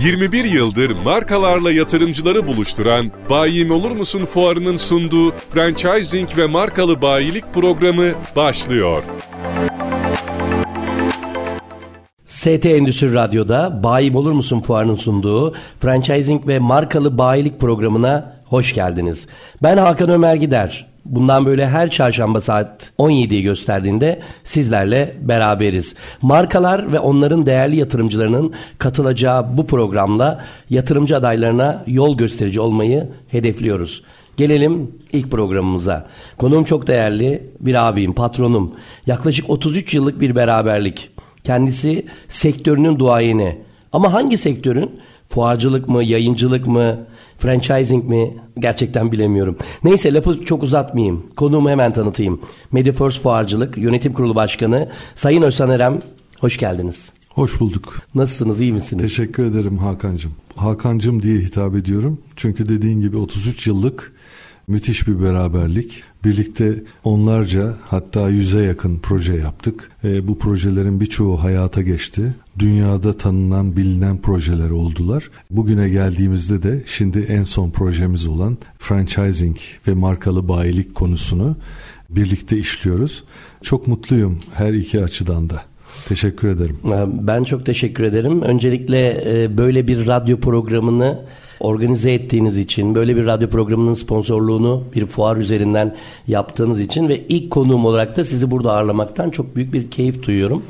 21 yıldır markalarla yatırımcıları buluşturan Bayim Olur Musun fuarının sunduğu franchising ve markalı bayilik programı başlıyor. ST Endüstri Radyo'da Bayim Olur Musun fuarının sunduğu franchising ve markalı bayilik programına hoş geldiniz. Ben Hakan Ömer Gider. Bundan böyle her çarşamba saat 17'yi gösterdiğinde sizlerle beraberiz. Markalar ve onların değerli yatırımcılarının katılacağı bu programla yatırımcı adaylarına yol gösterici olmayı hedefliyoruz. Gelelim ilk programımıza. Konuğum çok değerli bir abim, patronum. Yaklaşık 33 yıllık bir beraberlik. Kendisi sektörünün duayeni. Ama hangi sektörün? Fuarcılık mı, yayıncılık mı, franchising mi? Gerçekten bilemiyorum. Neyse lafı çok uzatmayayım. Konuğumu hemen tanıtayım. Mediforce Fuarcılık Yönetim Kurulu Başkanı Sayın Özhan Erem. Hoş geldiniz. Hoş bulduk. Nasılsınız, iyi misiniz? Teşekkür ederim Hakan'cığım. Hakan'cığım diye hitap ediyorum. Çünkü dediğin gibi 33 yıllık müthiş bir beraberlik. Birlikte onlarca hatta yüze yakın proje yaptık. E, bu projelerin birçoğu hayata geçti. Dünyada tanınan, bilinen projeler oldular. Bugüne geldiğimizde de şimdi en son projemiz olan franchising ve markalı bayilik konusunu birlikte işliyoruz. Çok mutluyum her iki açıdan da. Teşekkür ederim. Ben çok teşekkür ederim. Öncelikle e, böyle bir radyo programını organize ettiğiniz için, böyle bir radyo programının sponsorluğunu bir fuar üzerinden yaptığınız için ve ilk konuğum olarak da sizi burada ağırlamaktan çok büyük bir keyif duyuyorum.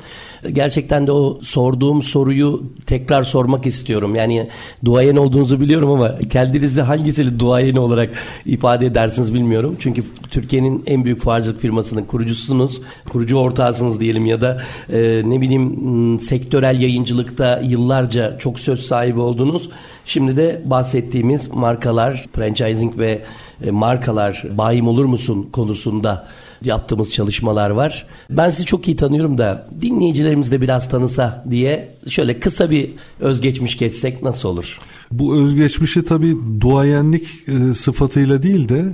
Gerçekten de o sorduğum soruyu tekrar sormak istiyorum. Yani duayen olduğunuzu biliyorum ama kendinizi hangisiyle duayen olarak ifade edersiniz bilmiyorum. Çünkü Türkiye'nin en büyük fuarcılık firmasının kurucusunuz, kurucu ortağısınız diyelim ya da e, ne bileyim sektörel yayıncılıkta yıllarca çok söz sahibi oldunuz. Şimdi de bahsettiğimiz markalar, franchising ve e, markalar bayim olur musun konusunda yaptığımız çalışmalar var. Ben sizi çok iyi tanıyorum da dinleyicilerimiz de biraz tanısa diye şöyle kısa bir özgeçmiş geçsek nasıl olur? Bu özgeçmişi tabii duayenlik e, sıfatıyla değil de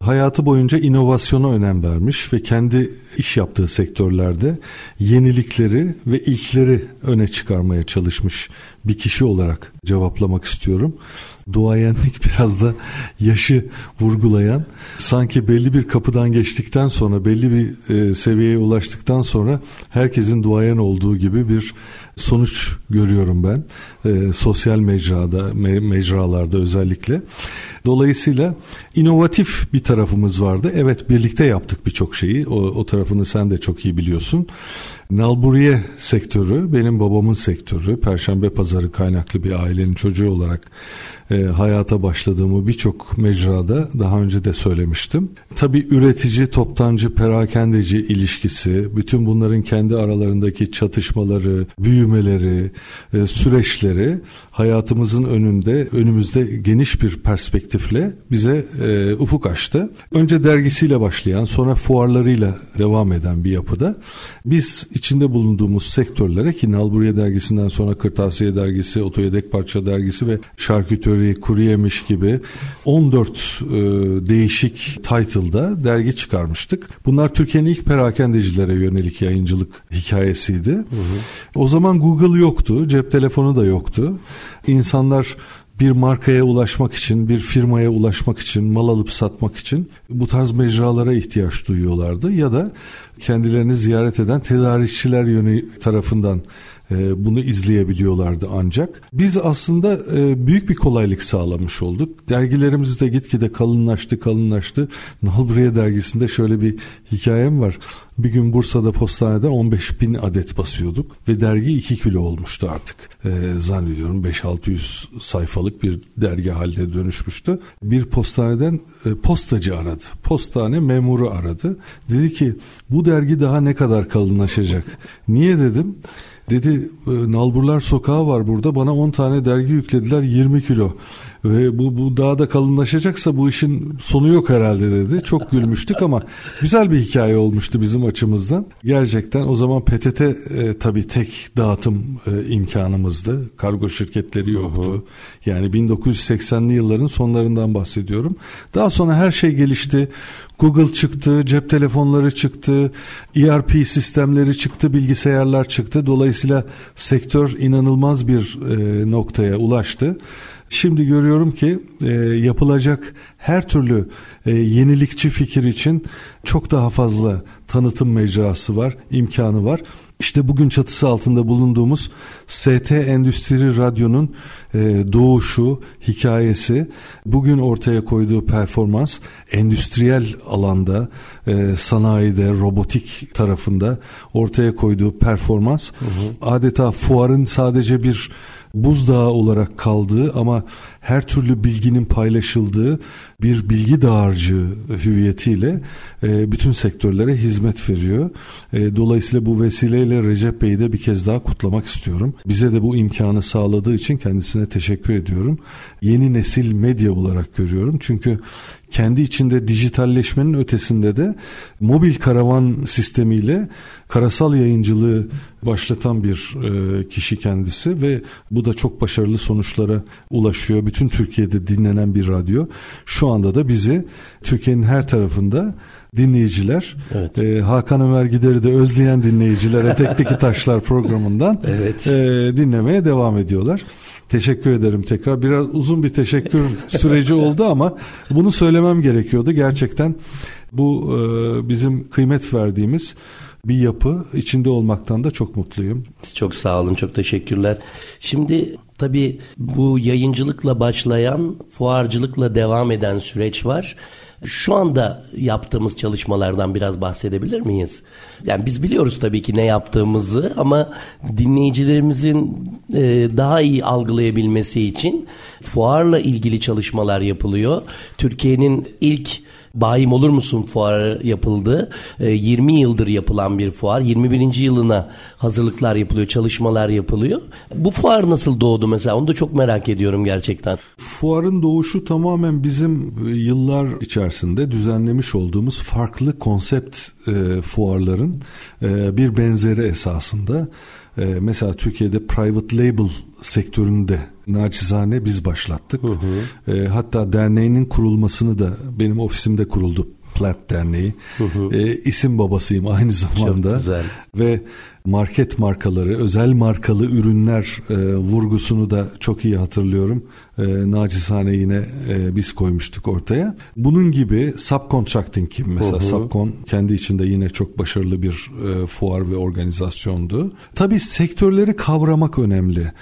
hayatı boyunca inovasyona önem vermiş ve kendi iş yaptığı sektörlerde yenilikleri ve ilkleri öne çıkarmaya çalışmış bir kişi olarak cevaplamak istiyorum. Duayenlik biraz da yaşı vurgulayan sanki belli bir kapıdan geçtikten sonra belli bir e, seviyeye ulaştıktan sonra herkesin duayen olduğu gibi bir sonuç görüyorum ben e, sosyal mecrada me, mecralarda özellikle. Dolayısıyla inovatif bir tarafımız vardı. Evet birlikte yaptık birçok şeyi. O, o tarafını sen de çok iyi biliyorsun. Nalburiye sektörü benim babamın sektörü. Perşembe pazarı kaynaklı bir ailenin çocuğu olarak e, hayata başladığımı birçok mecrada daha önce de söylemiştim. Tabi üretici, toptancı, perakendeci ilişkisi, bütün bunların kendi aralarındaki çatışmaları, büyümeleri, e, süreçleri hayatımızın önünde, önümüzde geniş bir perspektifle bize e, ufuk açtı. Önce dergisiyle başlayan, sonra fuarlarıyla devam eden bir yapıda biz içinde bulunduğumuz sektörlere ki Nalburiye dergisinden sonra Kırtasiye dergisi, Otoyedek Parça dergisi ve Şarküteri, Kuru Yemiş gibi 14 e, değişik title'da dergi çıkarmıştık. Bunlar Türkiye'nin ilk perakendecilere yönelik yayıncılık hikayesiydi. Hı hı. O zaman Google yoktu, cep telefonu da yoktu. İnsanlar bir markaya ulaşmak için, bir firmaya ulaşmak için, mal alıp satmak için bu tarz mecralara ihtiyaç duyuyorlardı. Ya da kendilerini ziyaret eden tedarikçiler yönü tarafından bunu izleyebiliyorlardı ancak. Biz aslında e, büyük bir kolaylık sağlamış olduk. Dergilerimiz de gitgide kalınlaştı kalınlaştı. Nalburiye dergisinde şöyle bir hikayem var. Bir gün Bursa'da postanede 15 bin adet basıyorduk ve dergi 2 kilo olmuştu artık. Ee, zannediyorum 5-600 sayfalık bir dergi haline dönüşmüştü. Bir postaneden e, postacı aradı. Postane memuru aradı. Dedi ki bu dergi daha ne kadar kalınlaşacak? Niye dedim? Dedi e, Nalburlar Sokağı var burada bana 10 tane dergi yüklediler 20 kilo. Ve bu, bu daha da kalınlaşacaksa bu işin sonu yok herhalde dedi. Çok gülmüştük ama güzel bir hikaye olmuştu bizim açımızdan. Gerçekten o zaman PTT e, tabii tek dağıtım e, imkanımızdı. Kargo şirketleri yoktu. Hı hı. Yani 1980'li yılların sonlarından bahsediyorum. Daha sonra her şey gelişti. Google çıktı, cep telefonları çıktı, ERP sistemleri çıktı, bilgisayarlar çıktı. Dolayısıyla sektör inanılmaz bir e, noktaya ulaştı. Şimdi görüyorum ki e, yapılacak her türlü e, yenilikçi fikir için çok daha fazla tanıtım mecrası var, imkanı var. İşte bugün çatısı altında bulunduğumuz ST Endüstri Radyo'nun e, doğuşu, hikayesi, bugün ortaya koyduğu performans, endüstriyel alanda, e, sanayide, robotik tarafında ortaya koyduğu performans, hı hı. adeta fuarın sadece bir buzdağı olarak kaldığı ama her türlü bilginin paylaşıldığı bir bilgi dağarcığı hüviyetiyle e, bütün sektörlere hizmet veriyor. E, dolayısıyla bu vesileyle Recep Bey'i de bir kez daha kutlamak istiyorum. Bize de bu imkanı sağladığı için kendisine teşekkür ediyorum. Yeni nesil medya olarak görüyorum. Çünkü kendi içinde dijitalleşmenin ötesinde de mobil karavan sistemiyle karasal yayıncılığı başlatan bir e, kişi kendisi ve bu da çok başarılı sonuçlara ulaşıyor. Bütün Türkiye'de dinlenen bir radyo. Şu anda da bizi Türkiye'nin her tarafında dinleyiciler, evet. e, Hakan Ömer Gider'i de özleyen dinleyicilere Tekteki Taşlar programından evet. e, dinlemeye devam ediyorlar. Teşekkür ederim tekrar. Biraz uzun bir teşekkür süreci oldu ama bunu söylemem gerekiyordu. Gerçekten bu e, bizim kıymet verdiğimiz bir yapı içinde olmaktan da çok mutluyum. Çok sağ olun, çok teşekkürler. Şimdi tabii bu yayıncılıkla başlayan, fuarcılıkla devam eden süreç var. Şu anda yaptığımız çalışmalardan biraz bahsedebilir miyiz? Yani biz biliyoruz tabii ki ne yaptığımızı ama dinleyicilerimizin e, daha iyi algılayabilmesi için fuarla ilgili çalışmalar yapılıyor. Türkiye'nin ilk Bayim Olur Musun fuarı yapıldı. 20 ee, yıldır yapılan bir fuar. 21. yılına hazırlıklar yapılıyor, çalışmalar yapılıyor. Bu fuar nasıl doğdu mesela? Onu da çok merak ediyorum gerçekten. Fuarın doğuşu tamamen bizim e, yıllar içerisinde düzenlemiş olduğumuz farklı konsept e, fuarların e, bir benzeri esasında. Mesela Türkiye'de private label sektöründe naçizane biz başlattık. Hı hı. E, hatta derneğinin kurulmasını da benim ofisimde kuruldu. Plat Derneği. Hı hı. E, isim babasıyım aynı zamanda. Çok güzel. Ve market markaları, özel markalı ürünler e, vurgusunu da çok iyi hatırlıyorum. E, nacizane yine e, biz koymuştuk ortaya. Bunun gibi subcontracting gibi mesela hı hı. subcon kendi içinde yine çok başarılı bir e, fuar ve organizasyondu. Tabii sektörleri kavramak önemli.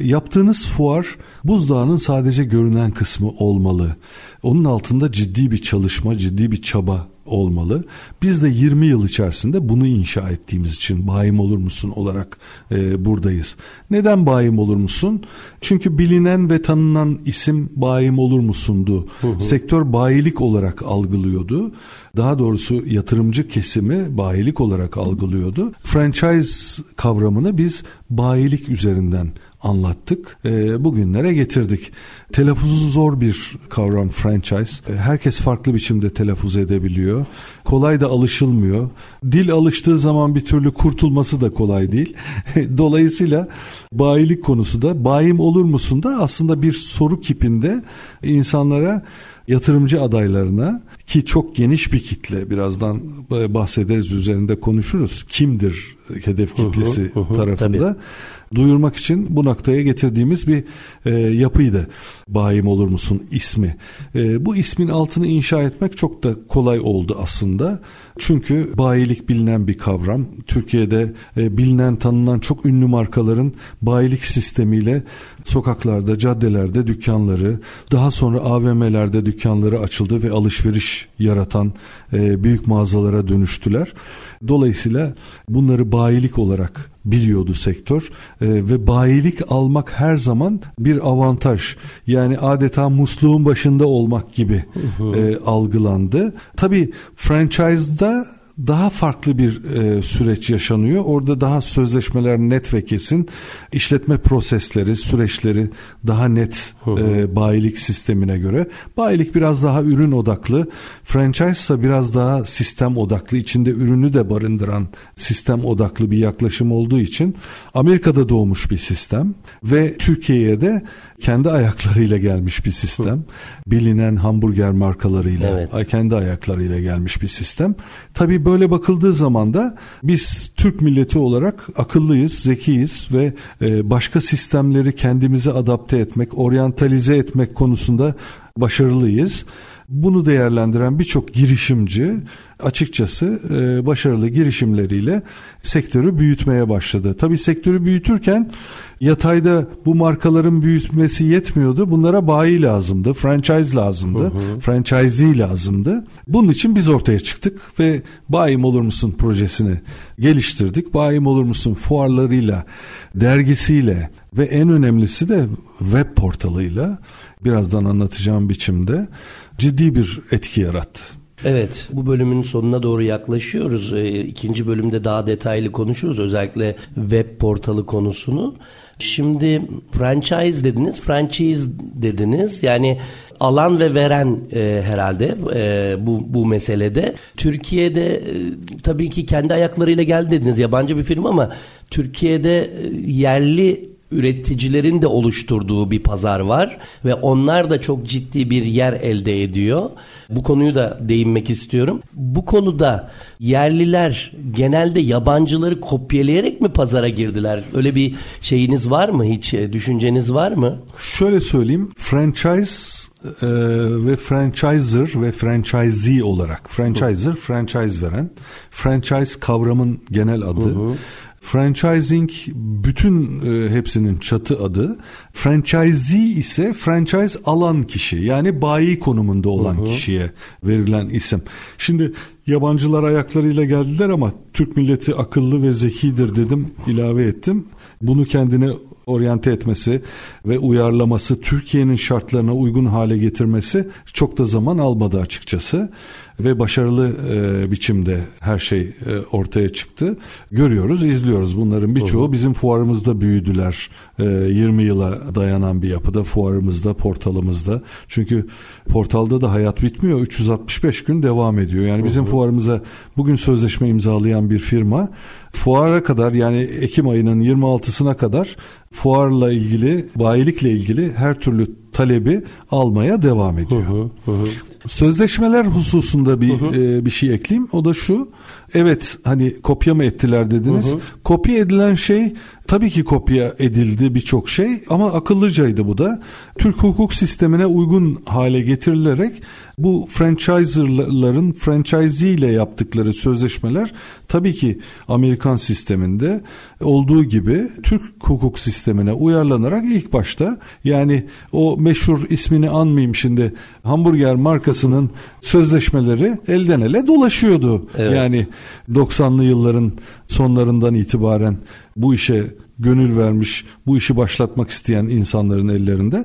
Yaptığınız fuar buzdağının sadece görünen kısmı olmalı. Onun altında ciddi bir çalışma, ciddi bir çaba olmalı. Biz de 20 yıl içerisinde bunu inşa ettiğimiz için bayim olur musun olarak e, buradayız. Neden bayim olur musun? Çünkü bilinen ve tanınan isim bayim olur musundu. Hı hı. Sektör bayilik olarak algılıyordu. Daha doğrusu yatırımcı kesimi bayilik olarak algılıyordu. Franchise kavramını biz bayilik üzerinden anlattık. E, bugünlere getirdik. Telaffuzu zor bir kavram franchise. E, herkes farklı biçimde telaffuz edebiliyor. Kolay da alışılmıyor. Dil alıştığı zaman bir türlü kurtulması da kolay değil. Dolayısıyla bayilik konusu da bayim olur musun da aslında bir soru kipinde insanlara yatırımcı adaylarına ki çok geniş bir kitle birazdan bahsederiz üzerinde konuşuruz. Kimdir hedef kitlesi hı, hı, tarafında? Tabii duyurmak için bu noktaya getirdiğimiz bir e, yapıydı. Bayim olur musun ismi. E, bu ismin altını inşa etmek çok da kolay oldu aslında. Çünkü bayilik bilinen bir kavram. Türkiye'de e, bilinen tanınan çok ünlü markaların bayilik sistemiyle sokaklarda, caddelerde dükkanları, daha sonra AVM'lerde dükkanları açıldı ve alışveriş yaratan e, büyük mağazalara dönüştüler. Dolayısıyla bunları bayilik olarak biliyordu sektör e, ve bayilik almak her zaman bir avantaj. Yani adeta musluğun başında olmak gibi e, algılandı. Tabii franchise'da daha farklı bir e, süreç yaşanıyor. Orada daha sözleşmeler net ve kesin, işletme prosesleri, süreçleri daha net e, bayilik sistemine göre. Bayilik biraz daha ürün odaklı, franchise ise biraz daha sistem odaklı, içinde ürünü de barındıran sistem odaklı bir yaklaşım olduğu için Amerika'da doğmuş bir sistem ve Türkiye'ye de kendi ayaklarıyla gelmiş bir sistem. Bilinen hamburger markalarıyla, evet. kendi ayaklarıyla gelmiş bir sistem. Tabii böyle bakıldığı zaman da biz Türk milleti olarak akıllıyız, zekiyiz ve e, başka sistemleri kendimize adapte etmek, oryantalize etmek konusunda başarılıyız. Bunu değerlendiren birçok girişimci açıkçası e, başarılı girişimleriyle sektörü büyütmeye başladı. Tabii sektörü büyütürken yatayda bu markaların büyütmesi yetmiyordu. Bunlara bayi lazımdı, franchise lazımdı, hı hı. franchisee lazımdı. Bunun için biz ortaya çıktık ve Bayim Olur Musun projesini geliştirdik. Bayim Olur Musun fuarlarıyla, dergisiyle ve en önemlisi de web portalıyla birazdan anlatacağım biçimde ciddi bir etki yarattı. Evet bu bölümün sonuna doğru yaklaşıyoruz. E, ikinci bölümde daha detaylı konuşuruz özellikle web portalı konusunu. Şimdi franchise dediniz, franchise dediniz. Yani alan ve veren e, herhalde e, bu bu meselede. Türkiye'de e, tabii ki kendi ayaklarıyla geldi dediniz. Yabancı bir firma ama Türkiye'de e, yerli üreticilerin de oluşturduğu bir pazar var ve onlar da çok ciddi bir yer elde ediyor. Bu konuyu da değinmek istiyorum. Bu konuda yerliler genelde yabancıları kopyalayarak mı pazara girdiler? Öyle bir şeyiniz var mı hiç? E, düşünceniz var mı? Şöyle söyleyeyim. Franchise e, ve franchiser ve franchisee olarak franchiser franchise veren franchise kavramın genel adı. Hı hı. Franchising bütün e, hepsinin çatı adı. Franchisee ise franchise alan kişi yani bayi konumunda olan hı hı. kişiye verilen isim. Şimdi yabancılar ayaklarıyla geldiler ama Türk milleti akıllı ve zekidir dedim ilave ettim. Bunu kendine oryante etmesi ve uyarlaması Türkiye'nin şartlarına uygun hale getirmesi çok da zaman almadı açıkçası ve başarılı e, biçimde her şey e, ortaya çıktı. Görüyoruz, izliyoruz. Bunların birçoğu bizim fuarımızda büyüdüler. E, 20 yıla dayanan bir yapıda fuarımızda, portalımızda. Çünkü portalda da hayat bitmiyor. 365 gün devam ediyor. Yani bizim fuarımıza bugün sözleşme imzalayan bir firma fuara kadar yani Ekim ayının 26'sına kadar fuarla ilgili, bayilikle ilgili her türlü talebi almaya devam ediyor. Hı hı, hı. Sözleşmeler hususunda bir hı hı. E, bir şey ekleyeyim. O da şu. Evet hani kopya mı ettiler dediniz. Hı hı. Kopya edilen şey tabii ki kopya edildi birçok şey ama akıllıcaydı bu da. Türk hukuk sistemine uygun hale getirilerek bu franchiser'ların franchisee ile yaptıkları sözleşmeler tabii ki Amerikan sisteminde olduğu gibi Türk hukuk sistemine uyarlanarak ilk başta yani o meşhur ismini anmayayım şimdi hamburger markasının sözleşmeleri elden ele dolaşıyordu. Evet. Yani 90'lı yılların sonlarından itibaren bu işe gönül vermiş, bu işi başlatmak isteyen insanların ellerinde.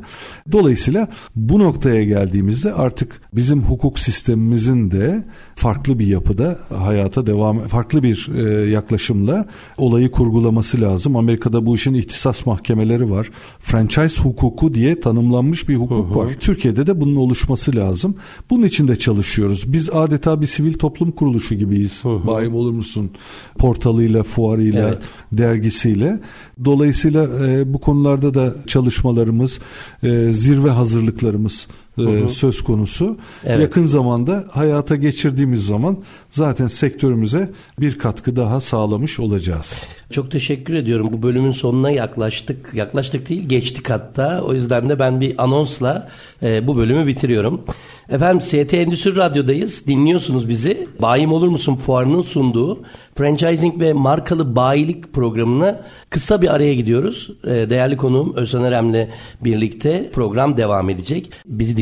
Dolayısıyla bu noktaya geldiğimizde artık bizim hukuk sistemimizin de farklı bir yapıda hayata devam farklı bir e, yaklaşımla olayı kurgulaması lazım. Amerika'da bu işin ihtisas mahkemeleri var. Franchise hukuku diye tanımlanmış bir hukuk hı hı. var. Türkiye'de de bunun oluşması lazım. Bunun için de çalışıyoruz. Biz adeta bir sivil toplum kuruluşu gibiyiz. Hı hı. Bayim olur musun? Portalıyla, fuarıyla, evet. dergisiyle. Dolayısıyla e, bu konularda da çalışmalarımız, e, zirve hazırlıklarımız e, söz konusu. Evet. Yakın zamanda hayata geçirdiğimiz zaman zaten sektörümüze bir katkı daha sağlamış olacağız. Çok teşekkür ediyorum. Bu bölümün sonuna yaklaştık. Yaklaştık değil, geçtik hatta. O yüzden de ben bir anonsla e, bu bölümü bitiriyorum. Efendim ST Endüstri Radyo'dayız. Dinliyorsunuz bizi. Bayim Olur Musun fuarının sunduğu franchising ve markalı bayilik programına kısa bir araya gidiyoruz. Ee, değerli konuğum Özcan Erem'le birlikte program devam edecek. Bizi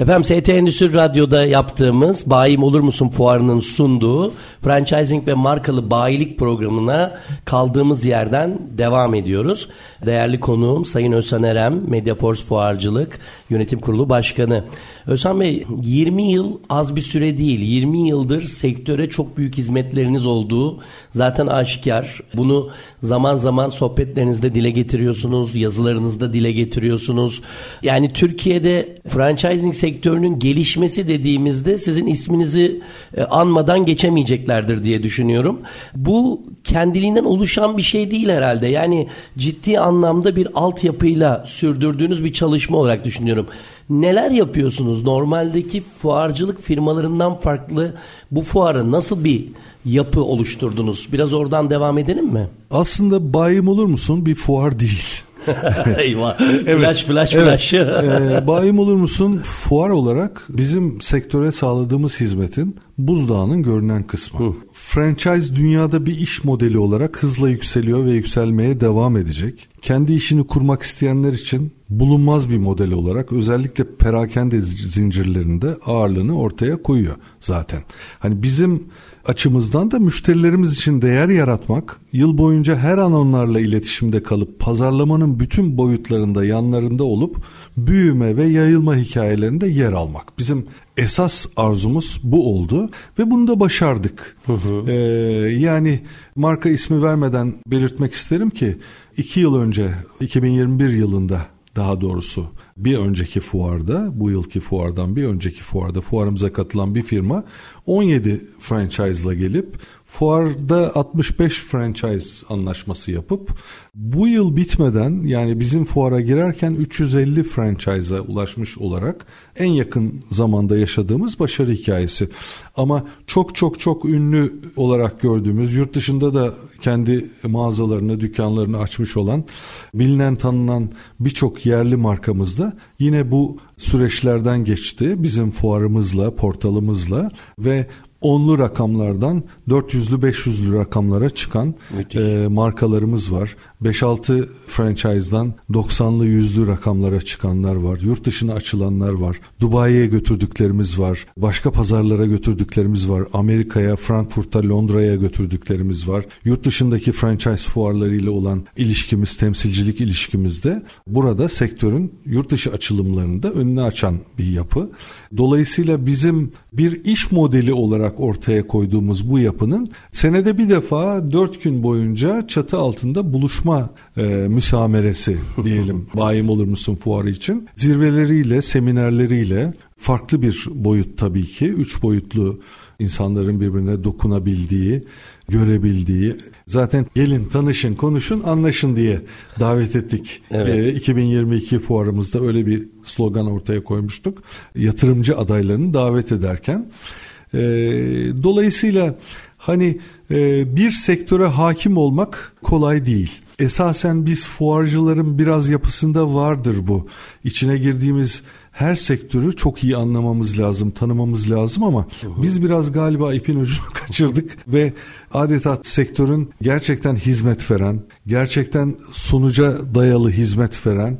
Efendim ST Endüstri Radyo'da yaptığımız Bayim Olur Musun fuarının sunduğu franchising ve markalı bayilik programına kaldığımız yerden devam ediyoruz. Değerli konuğum Sayın Özhan Erem, Mediaforce Fuarcılık Yönetim Kurulu Başkanı. Özhan Bey 20 yıl az bir süre değil. 20 yıldır sektöre çok büyük hizmetleriniz olduğu zaten aşikar. Bunu zaman zaman sohbetlerinizde dile getiriyorsunuz, yazılarınızda dile getiriyorsunuz. Yani Türkiye'de franchising sektörünün gelişmesi dediğimizde sizin isminizi e, anmadan geçemeyeceklerdir diye düşünüyorum. Bu kendiliğinden oluşan bir şey değil herhalde. Yani ciddi anlamda bir altyapıyla sürdürdüğünüz bir çalışma olarak düşünüyorum. Neler yapıyorsunuz? Normaldeki fuarcılık firmalarından farklı bu fuarı nasıl bir yapı oluşturdunuz? Biraz oradan devam edelim mi? Aslında bayim olur musun bir fuar değil. Eyvah. Evet. Flash flash evet. flash. ee, bayim olur musun? Fuar olarak bizim sektöre sağladığımız hizmetin buzdağının görünen kısmı. Hı. Franchise dünyada bir iş modeli olarak hızla yükseliyor ve yükselmeye devam edecek. Kendi işini kurmak isteyenler için bulunmaz bir model olarak özellikle perakende zincirlerinde ağırlığını ortaya koyuyor zaten. Hani bizim açımızdan da müşterilerimiz için değer yaratmak, yıl boyunca her an onlarla iletişimde kalıp pazarlamanın bütün boyutlarında yanlarında olup büyüme ve yayılma hikayelerinde yer almak. Bizim esas arzumuz bu oldu ve bunu da başardık. Hı hı. Ee, yani marka ismi vermeden belirtmek isterim ki iki yıl önce 2021 yılında daha doğrusu bir önceki fuarda, bu yılki fuardan bir önceki fuarda fuarımıza katılan bir firma 17 franchise ile gelip fuarda 65 franchise anlaşması yapıp bu yıl bitmeden yani bizim fuara girerken 350 franchise'a ulaşmış olarak en yakın zamanda yaşadığımız başarı hikayesi. Ama çok çok çok ünlü olarak gördüğümüz yurt dışında da kendi mağazalarını, dükkanlarını açmış olan bilinen tanınan birçok yerli markamız da yine bu süreçlerden geçti. Bizim fuarımızla, portalımızla ve onlu rakamlardan 400'lü 500'lü rakamlara çıkan e, markalarımız var. 5-6 franchise'dan 90'lı 100'lü rakamlara çıkanlar var. Yurt dışına açılanlar var. Dubai'ye götürdüklerimiz var. Başka pazarlara götürdüklerimiz var. Amerika'ya, Frankfurt'a, Londra'ya götürdüklerimiz var. Yurt dışındaki franchise fuarlarıyla olan ilişkimiz, temsilcilik ilişkimizde burada sektörün yurt dışı açılımlarında önüne açan bir yapı. Dolayısıyla bizim bir iş modeli olarak ortaya koyduğumuz bu yapının senede bir defa dört gün boyunca çatı altında buluşma e, müsameresi diyelim bayim olur musun fuarı için zirveleriyle seminerleriyle farklı bir boyut tabii ki üç boyutlu insanların birbirine dokunabildiği, görebildiği. Zaten gelin tanışın, konuşun, anlaşın diye davet ettik. Evet. E, 2022 fuarımızda öyle bir slogan ortaya koymuştuk. Yatırımcı adaylarını davet ederken. E, dolayısıyla hani e, bir sektöre hakim olmak kolay değil. Esasen biz fuarcıların biraz yapısında vardır bu. İçine girdiğimiz her sektörü çok iyi anlamamız lazım, tanımamız lazım ama biz biraz galiba ipin ucunu kaçırdık ve adeta sektörün gerçekten hizmet veren, gerçekten sonuca dayalı hizmet veren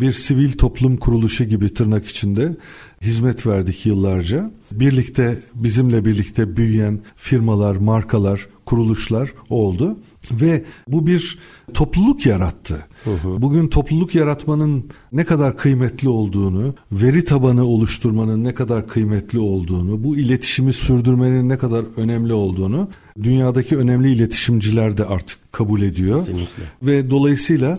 bir sivil toplum kuruluşu gibi tırnak içinde hizmet verdik yıllarca. Birlikte bizimle birlikte büyüyen firmalar, markalar, kuruluşlar oldu ve bu bir topluluk yarattı. Hı hı. Bugün topluluk yaratmanın ne kadar kıymetli olduğunu, veri tabanı oluşturmanın ne kadar kıymetli olduğunu, bu iletişimi sürdürmenin ne kadar önemli olduğunu dünyadaki önemli iletişimciler de artık kabul ediyor. Kesinlikle. Ve dolayısıyla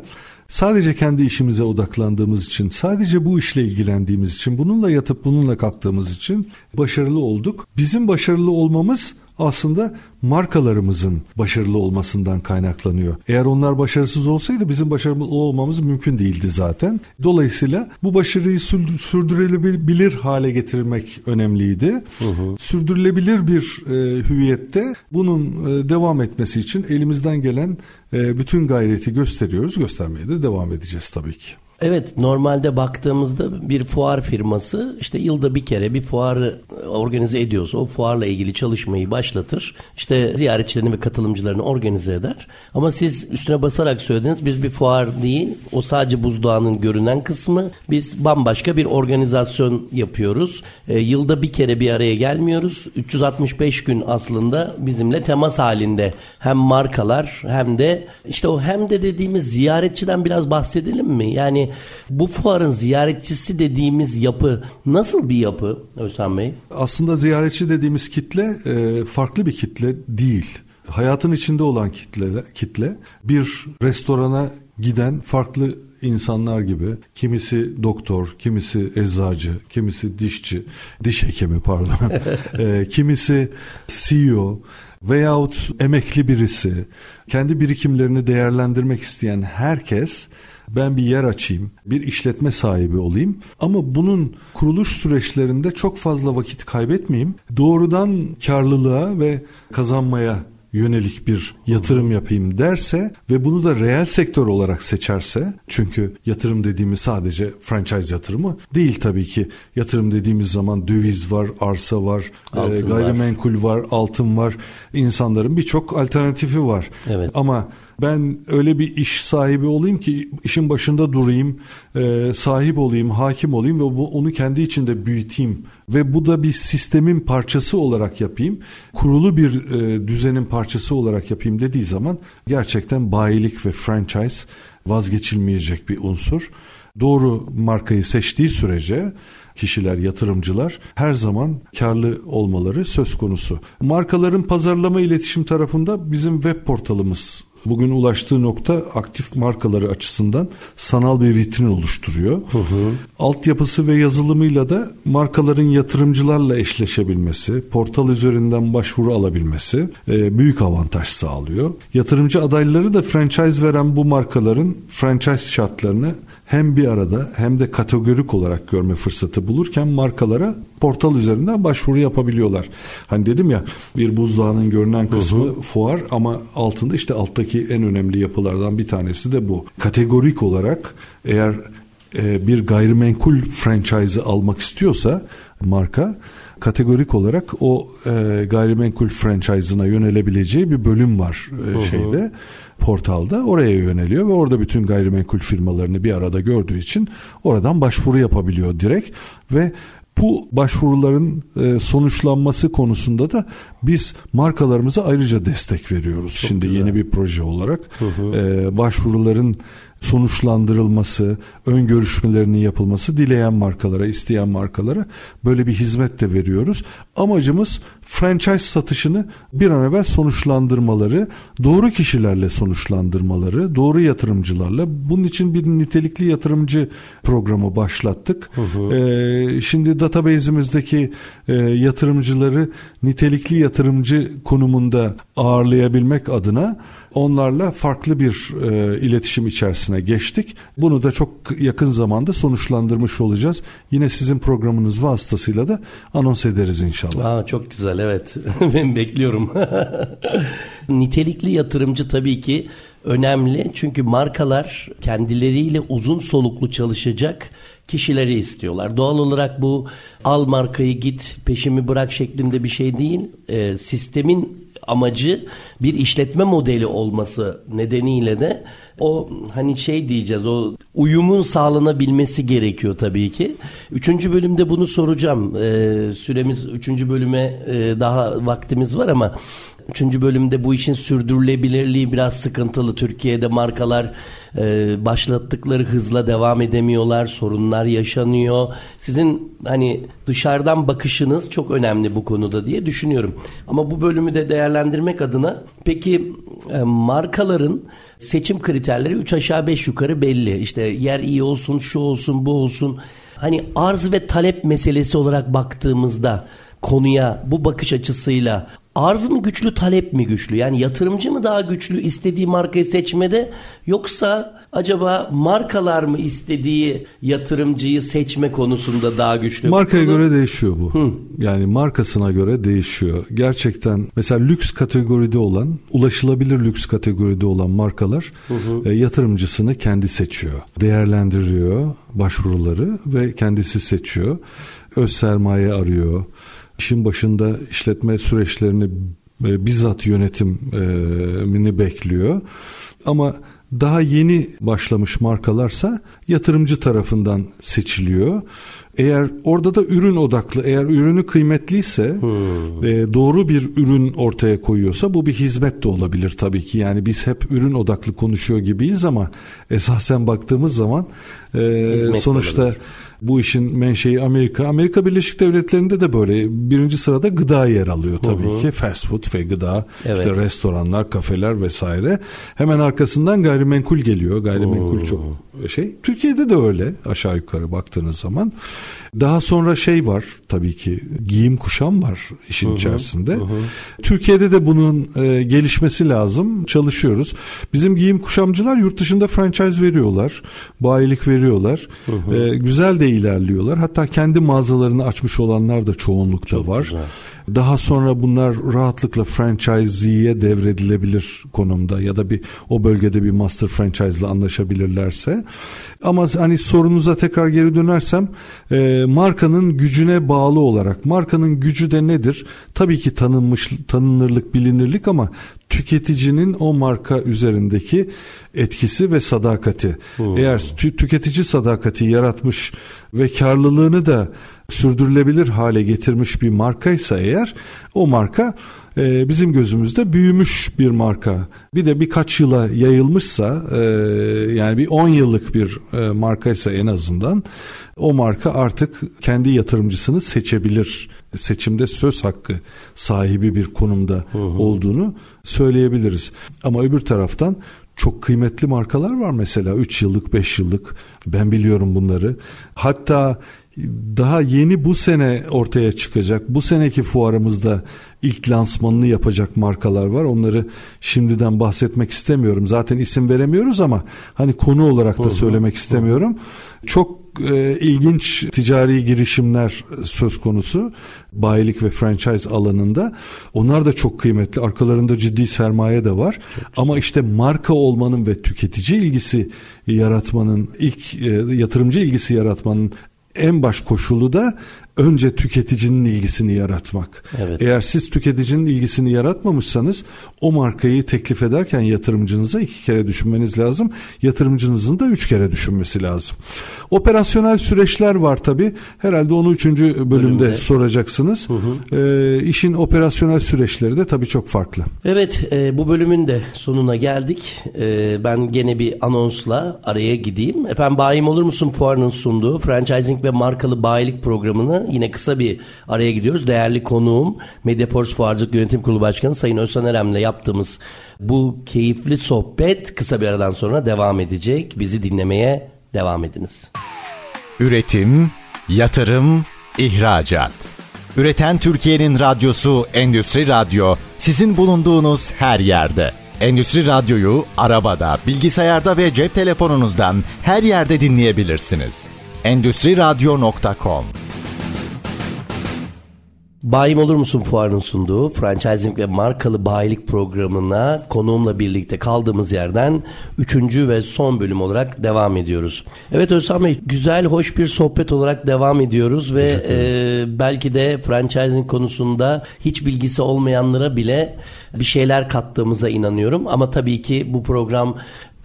sadece kendi işimize odaklandığımız için, sadece bu işle ilgilendiğimiz için, bununla yatıp bununla kalktığımız için başarılı olduk. Bizim başarılı olmamız aslında markalarımızın başarılı olmasından kaynaklanıyor. Eğer onlar başarısız olsaydı bizim başarılı olmamız mümkün değildi zaten. Dolayısıyla bu başarıyı sürdürülebilir hale getirmek önemliydi. Hı hı. Sürdürülebilir bir e, hüviyette bunun e, devam etmesi için elimizden gelen e, bütün gayreti gösteriyoruz. Göstermeye de devam edeceğiz tabii ki. Evet normalde baktığımızda bir fuar firması işte yılda bir kere bir fuarı organize ediyorsa o fuarla ilgili çalışmayı başlatır. İşte ziyaretçilerini ve katılımcılarını organize eder. Ama siz üstüne basarak söylediniz biz bir fuar değil o sadece buzdağının görünen kısmı biz bambaşka bir organizasyon yapıyoruz. E, yılda bir kere bir araya gelmiyoruz. 365 gün aslında bizimle temas halinde hem markalar hem de işte o hem de dediğimiz ziyaretçiden biraz bahsedelim mi? Yani bu fuarın ziyaretçisi dediğimiz yapı nasıl bir yapı Özlem Bey? Aslında ziyaretçi dediğimiz kitle e, farklı bir kitle değil. Hayatın içinde olan kitle, kitle bir restorana giden farklı insanlar gibi kimisi doktor, kimisi eczacı, kimisi dişçi, diş hekimi pardon, e, kimisi CEO veyahut emekli birisi, kendi birikimlerini değerlendirmek isteyen herkes ben bir yer açayım, bir işletme sahibi olayım ama bunun kuruluş süreçlerinde çok fazla vakit kaybetmeyeyim. Doğrudan karlılığa ve kazanmaya yönelik bir yatırım yapayım derse ve bunu da reel sektör olarak seçerse çünkü yatırım dediğimiz sadece franchise yatırımı değil tabii ki yatırım dediğimiz zaman döviz var, arsa var, e, gayrimenkul var. var, altın var. İnsanların birçok alternatifi var. Evet. Ama ben öyle bir iş sahibi olayım ki işin başında durayım, e, sahip olayım, hakim olayım ve bu, onu kendi içinde büyüteyim ve bu da bir sistemin parçası olarak yapayım. Kurulu bir e, düzenin parçası olarak yapayım dediği zaman gerçekten bayilik ve franchise vazgeçilmeyecek bir unsur. Doğru markayı seçtiği sürece kişiler, yatırımcılar her zaman karlı olmaları söz konusu. Markaların pazarlama iletişim tarafında bizim web portalımız bugün ulaştığı nokta aktif markaları açısından sanal bir vitrin oluşturuyor. Hı hı. Altyapısı ve yazılımıyla da markaların yatırımcılarla eşleşebilmesi, portal üzerinden başvuru alabilmesi e, büyük avantaj sağlıyor. Yatırımcı adayları da franchise veren bu markaların franchise şartlarını hem bir arada hem de kategorik olarak görme fırsatı bulurken markalara portal üzerinden başvuru yapabiliyorlar. Hani dedim ya bir buzdağının görünen kısmı hı hı. fuar ama altında işte alttaki en önemli yapılardan bir tanesi de bu. Kategorik olarak eğer e, bir gayrimenkul franchise'ı almak istiyorsa marka kategorik olarak o e, gayrimenkul franchise'ına yönelebileceği bir bölüm var e, şeyde portalda oraya yöneliyor ve orada bütün gayrimenkul firmalarını bir arada gördüğü için oradan başvuru yapabiliyor direkt ve bu başvuruların e, sonuçlanması konusunda da biz markalarımıza ayrıca destek veriyoruz. Çok Şimdi güzel. yeni bir proje olarak hı hı. E, başvuruların sonuçlandırılması, ön görüşmelerinin yapılması dileyen markalara, isteyen markalara böyle bir hizmet de veriyoruz. Amacımız franchise satışını bir an evvel sonuçlandırmaları, doğru kişilerle sonuçlandırmaları, doğru yatırımcılarla. Bunun için bir nitelikli yatırımcı programı başlattık. Hı hı. Ee, şimdi database'imizdeki e, yatırımcıları nitelikli yatırımcı konumunda ağırlayabilmek adına onlarla farklı bir e, iletişim içerisine geçtik. Bunu da çok yakın zamanda sonuçlandırmış olacağız. Yine sizin programınız vasıtasıyla da anons ederiz inşallah. Aa, çok güzel evet. ben bekliyorum. Nitelikli yatırımcı tabii ki önemli. Çünkü markalar kendileriyle uzun soluklu çalışacak kişileri istiyorlar. Doğal olarak bu al markayı git peşimi bırak şeklinde bir şey değil. E, sistemin amacı bir işletme modeli olması nedeniyle de o hani şey diyeceğiz o uyumun sağlanabilmesi gerekiyor tabii ki. Üçüncü bölümde bunu soracağım. Ee, süremiz üçüncü bölüme e, daha vaktimiz var ama Üçüncü bölümde bu işin sürdürülebilirliği biraz sıkıntılı. Türkiye'de markalar e, başlattıkları hızla devam edemiyorlar. Sorunlar yaşanıyor. Sizin hani dışarıdan bakışınız çok önemli bu konuda diye düşünüyorum. Ama bu bölümü de değerlendirmek adına peki e, markaların seçim kriterleri 3 aşağı 5 yukarı belli. İşte yer iyi olsun, şu olsun, bu olsun. Hani arz ve talep meselesi olarak baktığımızda konuya bu bakış açısıyla arz mı güçlü talep mi güçlü? Yani yatırımcı mı daha güçlü istediği markayı seçmede yoksa acaba markalar mı istediği yatırımcıyı seçme konusunda daha güçlü? Markaya Bunu... göre değişiyor bu. Hı. Yani markasına göre değişiyor. Gerçekten mesela lüks kategoride olan, ulaşılabilir lüks kategoride olan markalar hı hı. E, yatırımcısını kendi seçiyor. Değerlendiriyor başvuruları ve kendisi seçiyor. Öz sermaye arıyor işin başında işletme süreçlerini e, bizzat yönetimini bekliyor. Ama daha yeni başlamış markalarsa yatırımcı tarafından seçiliyor. Eğer orada da ürün odaklı, eğer ürünü kıymetliyse, hmm. e, doğru bir ürün ortaya koyuyorsa bu bir hizmet de olabilir tabii ki. Yani biz hep ürün odaklı konuşuyor gibiyiz ama esasen baktığımız zaman e, sonuçta olabilir bu işin menşei Amerika. Amerika Birleşik Devletleri'nde de böyle birinci sırada gıda yer alıyor tabii hı hı. ki. Fast food ve gıda, evet. işte restoranlar, kafeler vesaire. Hemen arkasından gayrimenkul geliyor. Gayrimenkul hı. çok şey. Türkiye'de de öyle aşağı yukarı baktığınız zaman. Daha sonra şey var tabii ki giyim kuşam var işin hı hı. içerisinde. Hı hı. Türkiye'de de bunun e, gelişmesi lazım. Çalışıyoruz. Bizim giyim kuşamcılar yurt dışında franchise veriyorlar. Bayilik veriyorlar. Hı hı. E, güzel de ilerliyorlar. Hatta kendi mağazalarını açmış olanlar da çoğunlukta Çok var. Güzel. Daha sonra bunlar rahatlıkla franchisee'ye devredilebilir konumda ya da bir o bölgede bir master franchise ile anlaşabilirlerse. Ama hani sorunuza tekrar geri dönersem e, markanın gücüne bağlı olarak markanın gücü de nedir? Tabii ki tanınmış tanınırlık, bilinirlik ama tüketicinin o marka üzerindeki etkisi ve sadakati. Hmm. Eğer tü- tüketici sadakati yaratmış ve karlılığını da sürdürülebilir hale getirmiş bir markaysa eğer o marka e, bizim gözümüzde büyümüş bir marka. Bir de birkaç yıla yayılmışsa e, yani bir 10 yıllık bir e, markaysa en azından o marka artık kendi yatırımcısını seçebilir. Seçimde söz hakkı sahibi bir konumda hı hı. olduğunu söyleyebiliriz. Ama öbür taraftan çok kıymetli markalar var mesela 3 yıllık 5 yıllık ben biliyorum bunları. Hatta daha yeni bu sene ortaya çıkacak. Bu seneki fuarımızda ilk lansmanını yapacak markalar var. Onları şimdiden bahsetmek istemiyorum. Zaten isim veremiyoruz ama hani konu olarak da söylemek istemiyorum. Çok e, ilginç ticari girişimler söz konusu bayilik ve franchise alanında. Onlar da çok kıymetli. Arkalarında ciddi sermaye de var. Ama işte marka olmanın ve tüketici ilgisi yaratmanın, ilk e, yatırımcı ilgisi yaratmanın en baş koşulu da önce tüketicinin ilgisini yaratmak. Evet. Eğer siz tüketicinin ilgisini yaratmamışsanız o markayı teklif ederken yatırımcınıza iki kere düşünmeniz lazım. Yatırımcınızın da üç kere düşünmesi lazım. Operasyonel süreçler var tabi. Herhalde onu üçüncü bölümde, bölümde. soracaksınız. Hı hı. E, işin operasyonel süreçleri de tabi çok farklı. Evet e, bu bölümün de sonuna geldik. E, ben gene bir anonsla araya gideyim. Efendim bayim olur musun fuarının sunduğu franchising ve markalı bayilik programını yine kısa bir araya gidiyoruz. Değerli konuğum Mediaforce Fuarcılık Yönetim Kurulu Başkanı Sayın Özcan Erem'le yaptığımız bu keyifli sohbet kısa bir aradan sonra devam edecek. Bizi dinlemeye devam ediniz. Üretim, yatırım, ihracat. Üreten Türkiye'nin radyosu Endüstri Radyo sizin bulunduğunuz her yerde. Endüstri Radyo'yu arabada, bilgisayarda ve cep telefonunuzdan her yerde dinleyebilirsiniz. Endüstri Radyo.com Bayim Olur Musun Fuarı'nın sunduğu franchising ve markalı bayilik programına konuğumla birlikte kaldığımız yerden üçüncü ve son bölüm olarak devam ediyoruz. Evet Özlem Bey güzel hoş bir sohbet olarak devam ediyoruz ve e, belki de franchising konusunda hiç bilgisi olmayanlara bile bir şeyler kattığımıza inanıyorum. Ama tabii ki bu program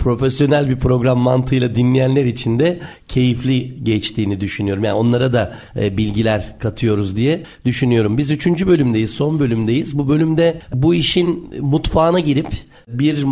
profesyonel bir program mantığıyla dinleyenler için de keyifli geçtiğini düşünüyorum. Yani onlara da e, bilgiler katıyoruz diye düşünüyorum. Biz üçüncü bölümdeyiz, son bölümdeyiz. Bu bölümde bu işin mutfağına girip bir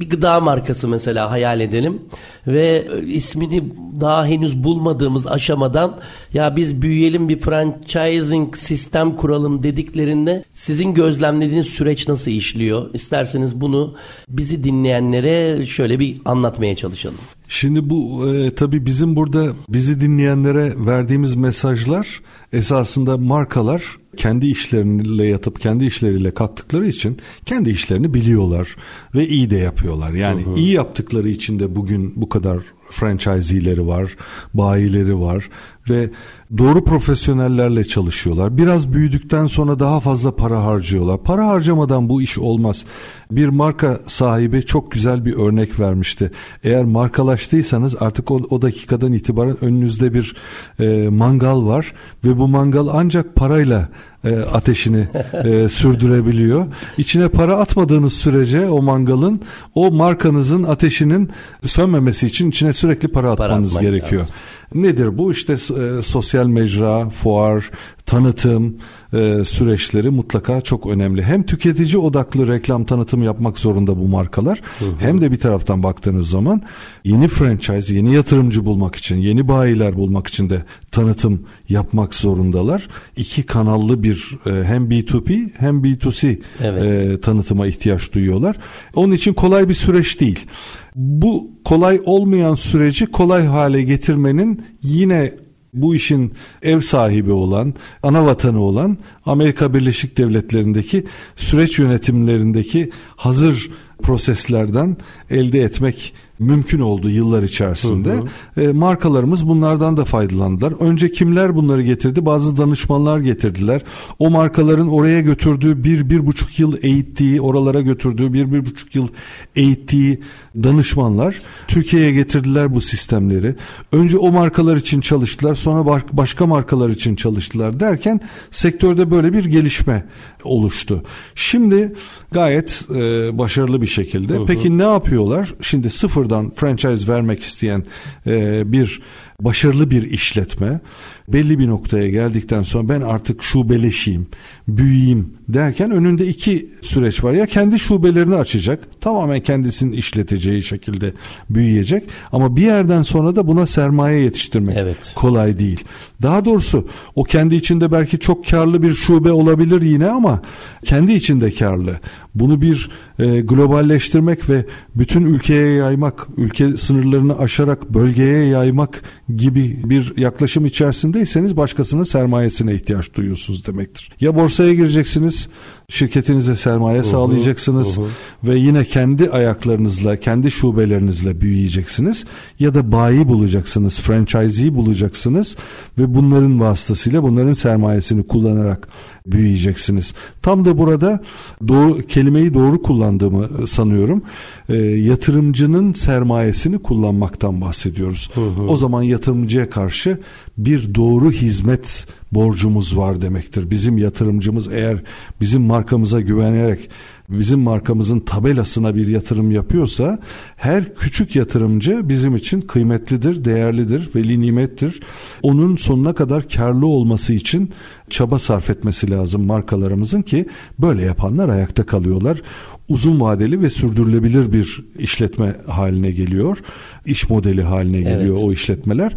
bir gıda markası mesela hayal edelim ve ismini daha henüz bulmadığımız aşamadan ya biz büyüyelim bir franchising sistem kuralım dediklerinde sizin gözlemlediğiniz süreç nasıl işliyor? İsterseniz bunu bizi dinleyenlere şöyle bir anlatmaya çalışalım. Şimdi bu e, tabii bizim burada bizi dinleyenlere verdiğimiz mesajlar esasında markalar kendi işleriyle yatıp kendi işleriyle kalktıkları için kendi işlerini biliyorlar ve iyi de yapıyorlar. Yani hı hı. iyi yaptıkları için de bugün bu kadar franchisee'leri var, bayileri var ve doğru profesyonellerle çalışıyorlar. Biraz büyüdükten sonra daha fazla para harcıyorlar. Para harcamadan bu iş olmaz. Bir marka sahibi çok güzel bir örnek vermişti. Eğer markalaştıysanız artık o, o dakikadan itibaren önünüzde bir e, mangal var ve bu mangal ancak parayla e, ateşini e, sürdürebiliyor. İçine para atmadığınız sürece o mangalın o markanızın ateşinin sönmemesi için içine sürekli para atmanız para gerekiyor. Lazım. Nedir bu? İşte e, sosyal mecra, fuar, tanıtım e, süreçleri mutlaka çok önemli. Hem tüketici odaklı reklam tanıtım yapmak zorunda bu markalar. Hı hı. Hem de bir taraftan baktığınız zaman yeni franchise, yeni yatırımcı bulmak için, yeni bayiler bulmak için de tanıtım yapmak zorundalar. İki kanallı bir e, hem B2B hem B2C evet. e, tanıtıma ihtiyaç duyuyorlar. Onun için kolay bir süreç değil. Bu kolay olmayan süreci kolay hale getirmenin yine bu işin ev sahibi olan, ana vatanı olan Amerika Birleşik Devletleri'ndeki süreç yönetimlerindeki hazır proseslerden elde etmek mümkün oldu yıllar içerisinde. Hı hı. E, markalarımız bunlardan da faydalandılar. Önce kimler bunları getirdi? Bazı danışmanlar getirdiler. O markaların oraya götürdüğü bir, bir buçuk yıl eğittiği, oralara götürdüğü bir, bir buçuk yıl eğittiği danışmanlar Türkiye'ye getirdiler bu sistemleri. Önce o markalar için çalıştılar, sonra başka markalar için çalıştılar derken sektörde böyle bir gelişme oluştu. Şimdi gayet e, başarılı bir şekilde. Hı hı. Peki ne yapıyorlar? Şimdi sıfırdan franchise vermek isteyen e, bir başarılı bir işletme belli bir noktaya geldikten sonra ben artık şubeleşeyim, büyüyeyim derken önünde iki süreç var. Ya kendi şubelerini açacak, tamamen kendisinin işleteceği şekilde büyüyecek ama bir yerden sonra da buna sermaye yetiştirmek evet. kolay değil. Daha doğrusu o kendi içinde belki çok karlı bir şube olabilir yine ama kendi içinde karlı. Bunu bir e, globalleştirmek ve bütün ülkeye yaymak, ülke sınırlarını aşarak bölgeye yaymak gibi bir yaklaşım içerisindeyseniz başkasının sermayesine ihtiyaç duyuyorsunuz demektir. Ya borsaya gireceksiniz, şirketinize sermaye uh-huh, sağlayacaksınız uh-huh. ve yine kendi ayaklarınızla, kendi şubelerinizle büyüyeceksiniz ya da bayi bulacaksınız, franchisee bulacaksınız ve bunların vasıtasıyla bunların sermayesini kullanarak büyüyeceksiniz. Tam da burada doğru kelimeyi doğru kullandığımı sanıyorum. E, yatırımcının sermayesini kullanmaktan bahsediyoruz. Hı hı. O zaman yatırımcıya karşı bir doğru hizmet borcumuz var demektir. Bizim yatırımcımız eğer bizim markamıza güvenerek bizim markamızın tabelasına bir yatırım yapıyorsa her küçük yatırımcı bizim için kıymetlidir, değerlidir, veli nimettir. Onun sonuna kadar karlı olması için çaba sarf etmesi lazım markalarımızın ki böyle yapanlar ayakta kalıyorlar. Uzun vadeli ve sürdürülebilir bir işletme haline geliyor. İş modeli haline geliyor evet. o işletmeler.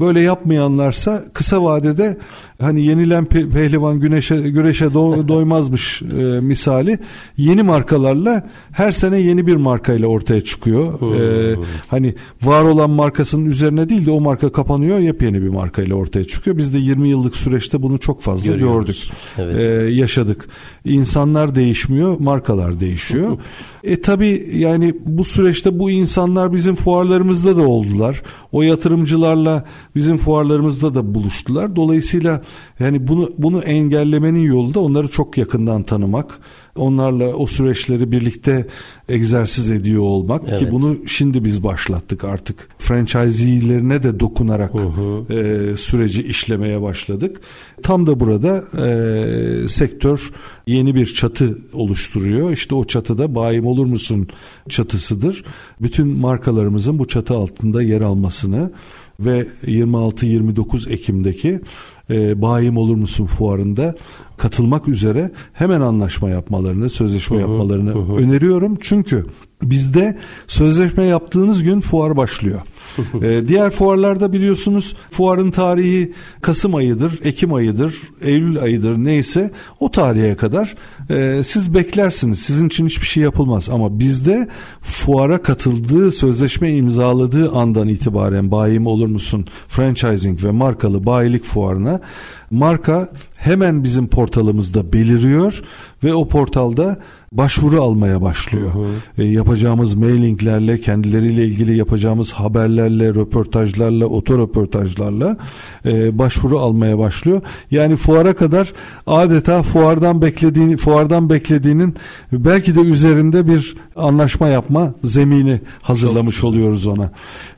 Böyle yapmayanlarsa kısa vadede hani yenilen pe- pehlivan güneşe güreşe do- doymazmış e, misali yeni markalarla her sene yeni bir markayla ortaya çıkıyor. E, hani var olan markasının üzerine değil de o marka kapanıyor yepyeni bir markayla ortaya çıkıyor. Biz de 20 yıllık süreçte bunu çok fazla Görüyoruz. gördük. Evet. E, yaşadık. İnsanlar değişmiyor, markalar değişiyor. e tabi yani bu süreçte bu insanlar bizim fuarlarımızda da oldular. O yatırımcılarla bizim fuarlarımızda da buluştular. Dolayısıyla yani bunu bunu engellemenin yolu da onları çok yakından tanımak, onlarla o süreçleri birlikte egzersiz ediyor olmak evet. ki bunu şimdi biz başlattık artık. Franchisee'lerine de dokunarak. E, süreci işlemeye başladık. Tam da burada e, sektör yeni bir çatı oluşturuyor. İşte o çatıda bayim olur musun çatısıdır. Bütün markalarımızın bu çatı altında yer almasını ve 26-29 Ekim'deki e, bayim olur musun fuarında katılmak üzere hemen anlaşma yapmalarını, sözleşme hı hı, yapmalarını hı. öneriyorum. Çünkü bizde sözleşme yaptığınız gün fuar başlıyor. ee, diğer fuarlarda biliyorsunuz fuarın tarihi Kasım ayıdır, Ekim ayıdır, Eylül ayıdır neyse o tarihe kadar e, siz beklersiniz. Sizin için hiçbir şey yapılmaz ama bizde fuara katıldığı, sözleşme imzaladığı andan itibaren bayim olur musun franchising ve markalı bayilik fuarına marka hemen bizim portalımızda beliriyor ve o portalda başvuru almaya başlıyor. Hı hı. E, yapacağımız mailinglerle, kendileriyle ilgili yapacağımız haberlerle, röportajlarla, otoröportajlarla e, başvuru almaya başlıyor. Yani fuara kadar adeta fuardan beklediğini, fuardan beklediğinin belki de üzerinde bir anlaşma yapma zemini hazırlamış oluyoruz ona.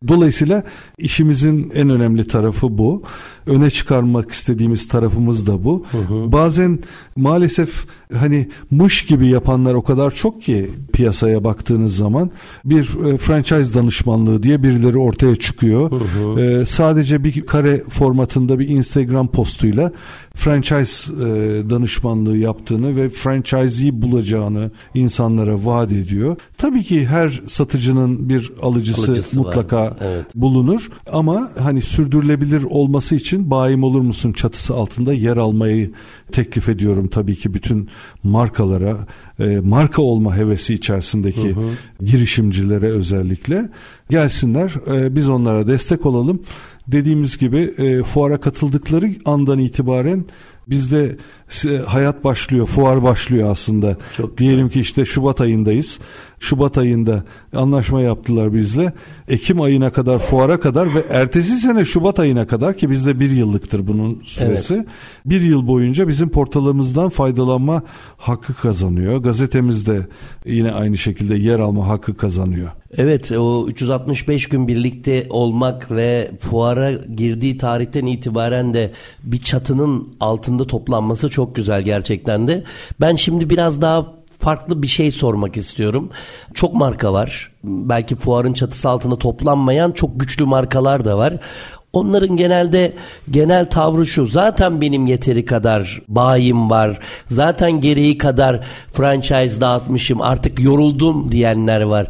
Dolayısıyla işimizin en önemli tarafı bu. Öne çıkarmak istediğimiz tarafımız da bu. Hı hı. Bazen maalesef hani mış gibi yapanlar o kadar çok ki piyasaya baktığınız zaman bir e, franchise danışmanlığı diye birileri ortaya çıkıyor. Hı hı. E, sadece bir kare formatında bir Instagram postuyla franchise e, danışmanlığı yaptığını ve franchise'yi bulacağını insanlara vaat ediyor. Tabii ki her satıcının bir alıcısı, alıcısı mutlaka evet. bulunur ama hani sürdürülebilir olması için bayim olur musun çatısı altında yer almayı teklif ediyorum tabii ki bütün markalara, e, marka olma hevesi içerisindeki hı hı. girişimcilere özellikle gelsinler. E, biz onlara destek olalım. Dediğimiz gibi e, fuara katıldıkları andan itibaren bizde hayat başlıyor, fuar başlıyor aslında. Çok Diyelim ki işte Şubat ayındayız. Şubat ayında anlaşma yaptılar bizle. Ekim ayına kadar fuara kadar ve ertesi sene Şubat ayına kadar ki bizde bir yıllıktır bunun süresi. Evet. Bir yıl boyunca bizim portalımızdan faydalanma hakkı kazanıyor. Gazetemizde yine aynı şekilde yer alma hakkı kazanıyor. Evet o 365 gün birlikte olmak ve fuara girdiği tarihten itibaren de bir çatının altında toplanması çok güzel gerçekten de. Ben şimdi biraz daha farklı bir şey sormak istiyorum. Çok marka var. Belki fuarın çatısı altında toplanmayan çok güçlü markalar da var. Onların genelde genel tavrı şu. Zaten benim yeteri kadar bayim var. Zaten gereği kadar franchise dağıtmışım. Artık yoruldum diyenler var.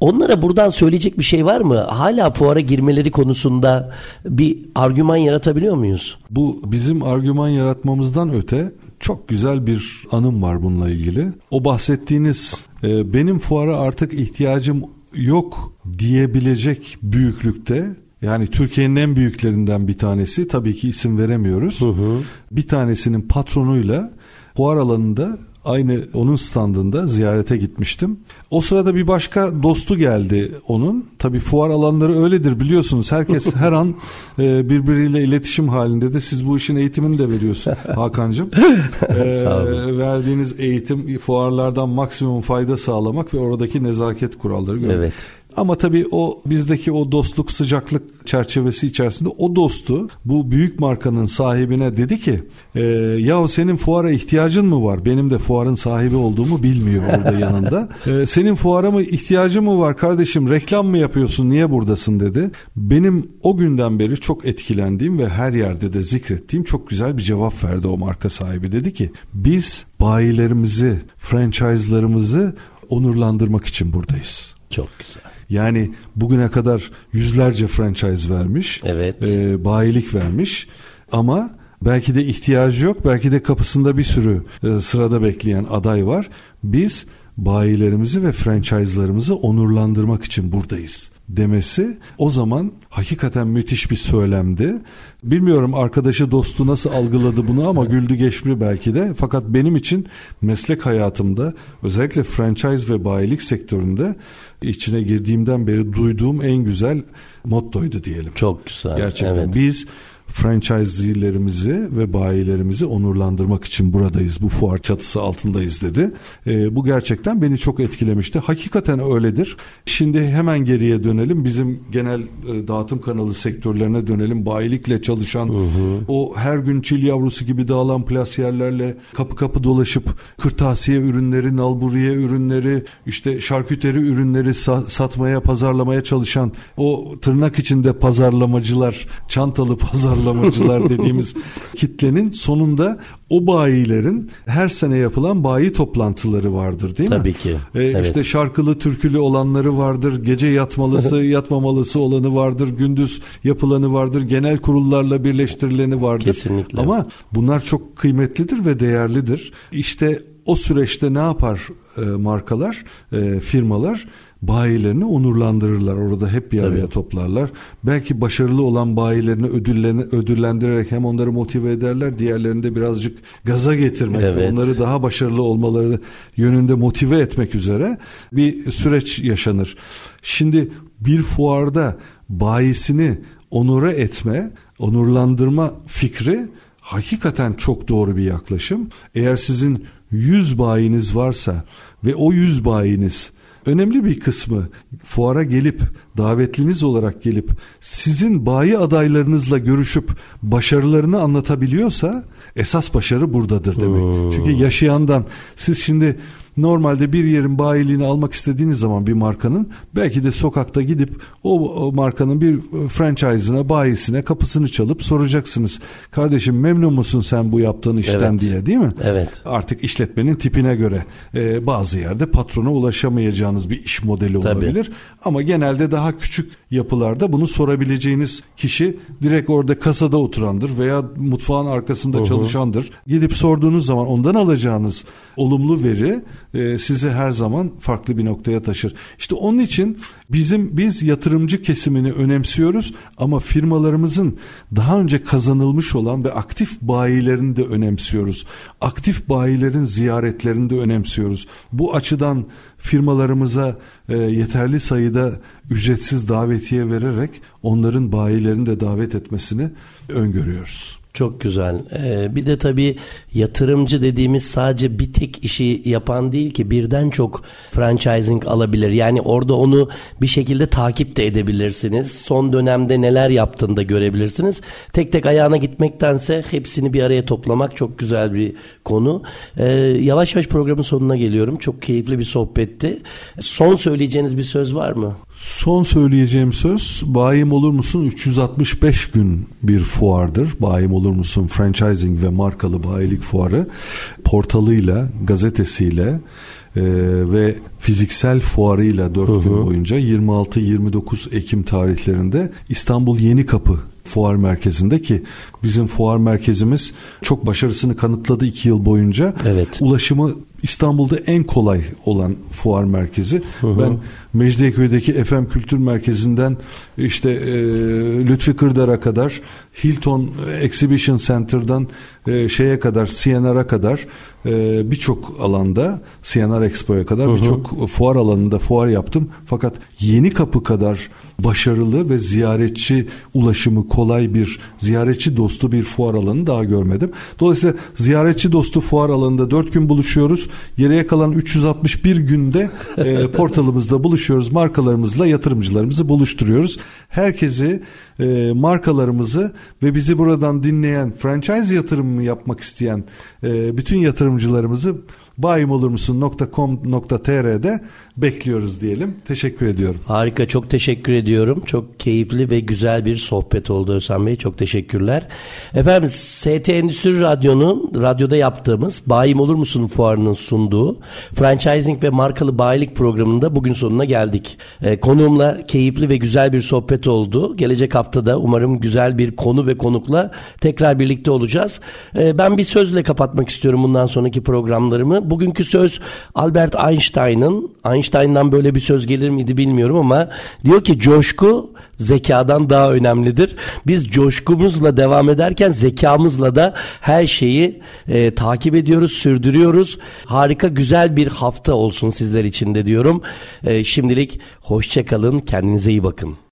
Onlara buradan söyleyecek bir şey var mı? Hala fuara girmeleri konusunda bir argüman yaratabiliyor muyuz? Bu bizim argüman yaratmamızdan öte çok güzel bir anım var bununla ilgili. O bahsettiğiniz e, benim fuara artık ihtiyacım yok diyebilecek büyüklükte yani Türkiye'nin en büyüklerinden bir tanesi tabii ki isim veremiyoruz. Hı hı. Bir tanesinin patronuyla fuar alanında aynı onun standında ziyarete gitmiştim. O sırada bir başka dostu geldi onun. Tabii fuar alanları öyledir biliyorsunuz. Herkes her an e, birbiriyle iletişim halinde de siz bu işin eğitimini de veriyorsun Hakan'cığım. E, verdiğiniz eğitim fuarlardan maksimum fayda sağlamak ve oradaki nezaket kuralları görmek. Evet. Ama tabii o bizdeki o dostluk sıcaklık çerçevesi içerisinde o dostu bu büyük markanın sahibine dedi ki e, yahu senin fuara ihtiyacın mı var? Benim de fuarın sahibi olduğumu bilmiyor orada yanında. E, senin fuara mı ihtiyacın mı var kardeşim? Reklam mı yapıyorsun? Niye buradasın dedi. Benim o günden beri çok etkilendiğim ve her yerde de zikrettiğim çok güzel bir cevap verdi o marka sahibi. Dedi ki biz bayilerimizi, franchise'larımızı onurlandırmak için buradayız. Çok güzel. Yani bugüne kadar yüzlerce franchise vermiş. Evet. E, bayilik vermiş. Ama belki de ihtiyacı yok. Belki de kapısında bir sürü e, sırada bekleyen aday var. Biz bayilerimizi ve franchise'larımızı onurlandırmak için buradayız demesi o zaman hakikaten müthiş bir söylemdi. Bilmiyorum arkadaşı dostu nasıl algıladı bunu ama güldü geçti belki de. Fakat benim için meslek hayatımda özellikle franchise ve bayilik sektöründe içine girdiğimden beri duyduğum en güzel mottoydu diyelim. Çok güzel. Gerçekten evet. biz franchise'lerimizi ve bayilerimizi onurlandırmak için buradayız. Bu fuar çatısı altındayız dedi. E, bu gerçekten beni çok etkilemişti. Hakikaten öyledir. Şimdi hemen geriye dönelim. Bizim genel e, dağıtım kanalı sektörlerine dönelim. Bayilikle çalışan hı hı. o her gün çil yavrusu gibi dağılan plasiyerlerle kapı kapı dolaşıp kırtasiye ürünleri, nalburiye ürünleri, işte şarküteri ürünleri sa- satmaya, pazarlamaya çalışan o tırnak içinde pazarlamacılar, çantalı pazarlamacılar pazarlamacılar dediğimiz kitlenin sonunda o bayilerin her sene yapılan bayi toplantıları vardır değil mi? Tabii ki. Ee, evet. İşte şarkılı türkülü olanları vardır, gece yatmalısı yatmamalısı olanı vardır, gündüz yapılanı vardır, genel kurullarla birleştirileni vardır. Kesinlikle. Ama bunlar çok kıymetlidir ve değerlidir. İşte o süreçte ne yapar e, markalar, e, firmalar? Bayilerini onurlandırırlar. Orada hep bir araya Tabii. toplarlar. Belki başarılı olan bayilerini ödüllen- ödüllendirerek hem onları motive ederler, diğerlerini de birazcık gaza getirmek, ve Evet. onları daha başarılı olmaları yönünde motive etmek üzere bir süreç yaşanır. Şimdi bir fuarda bayisini onure etme, onurlandırma fikri hakikaten çok doğru bir yaklaşım. Eğer sizin 100 bayiniz varsa ve o 100 bayiniz önemli bir kısmı fuara gelip davetliniz olarak gelip sizin bayi adaylarınızla görüşüp başarılarını anlatabiliyorsa esas başarı buradadır demek. Çünkü yaşayandan siz şimdi normalde bir yerin bayiliğini almak istediğiniz zaman bir markanın belki de sokakta gidip o, markanın bir franchise'ına, bayisine kapısını çalıp soracaksınız. Kardeşim memnun musun sen bu yaptığın işten Evet. diye değil mi? Evet. Artık işletmenin tipine göre e, bazı yerde patrona ulaşamayacağınız bir iş modeli Tabii. olabilir. Ama genelde daha küçük yapılarda bunu sorabileceğiniz kişi direkt orada kasada oturandır veya mutfağın arkasında çalışandır. Gidip sorduğunuz zaman ondan alacağınız olumlu veri e, sizi her zaman farklı bir noktaya taşır. İşte onun için bizim biz yatırımcı kesimini önemsiyoruz ama firmalarımızın daha önce kazanılmış olan ve aktif bayilerini de önemsiyoruz. Aktif bayilerin ziyaretlerini de önemsiyoruz. Bu açıdan firmalarımıza e, yeterli sayıda ücretsiz davetiye vererek onların bayilerini de davet etmesini öngörüyoruz. Çok güzel. Ee, bir de tabii yatırımcı dediğimiz sadece bir tek işi yapan değil ki birden çok franchising alabilir. Yani orada onu bir şekilde takip de edebilirsiniz. Son dönemde neler yaptığını da görebilirsiniz. Tek tek ayağına gitmektense hepsini bir araya toplamak çok güzel bir konu. Ee, yavaş yavaş programın sonuna geliyorum. Çok keyifli bir sohbetti. Son söyleyeceğiniz bir söz var mı? Son söyleyeceğim söz Bayim Olur Musun 365 gün bir fuardır. Bayim Olur Musun Franchising ve Markalı Bayilik Fuarı portalıyla, gazetesiyle e, ve fiziksel fuarıyla 4 gün boyunca 26-29 Ekim tarihlerinde İstanbul Yeni Kapı fuar merkezinde ki bizim fuar merkezimiz çok başarısını kanıtladı 2 yıl boyunca. Evet. Ulaşımı İstanbul'da en kolay olan fuar merkezi. Ben Mecidiyeköy'deki FM Kültür Merkezi'nden işte e, Lütfi Kırdar'a kadar Hilton Exhibition Center'dan e, şeye kadar CNR'a kadar e, birçok alanda CNR Expo'ya kadar birçok fuar alanında fuar yaptım. Fakat Yeni Kapı kadar başarılı ve ziyaretçi ulaşımı kolay bir ziyaretçi dostu bir fuar alanı daha görmedim. Dolayısıyla ziyaretçi dostu fuar alanında 4 gün buluşuyoruz. Geriye kalan 361 günde e, portalımızda buluşuyoruz. Markalarımızla yatırımcılarımızı buluşturuyoruz. Herkesi e, markalarımızı ve bizi buradan dinleyen franchise yatırımı yapmak isteyen e, bütün yatırımcılarımızı bayimolurmusun.com.tr'de bekliyoruz diyelim. Teşekkür ediyorum. Harika çok teşekkür ediyorum. Çok keyifli ve güzel bir sohbet oldu Özhan Bey. Çok teşekkürler. Efendim ST Endüstri Radyo'nun radyoda yaptığımız Bayim Olur Musun fuarının sunduğu franchising ve markalı bayilik programında bugün sonuna geldik. Ee, konuğumla keyifli ve güzel bir sohbet oldu. Gelecek haftada umarım güzel bir konu ve konukla tekrar birlikte olacağız. Ee, ben bir sözle kapatmak istiyorum bundan sonraki programlarımı. Bugünkü söz Albert Einstein'ın Einstein'dan böyle bir söz gelir miydi bilmiyorum ama diyor ki coşku zekadan daha önemlidir. Biz coşkumuzla devam ederken zekamızla da her şeyi e, takip ediyoruz, sürdürüyoruz. Harika güzel bir hafta olsun sizler için de diyorum. E, şimdilik hoşçakalın, kendinize iyi bakın.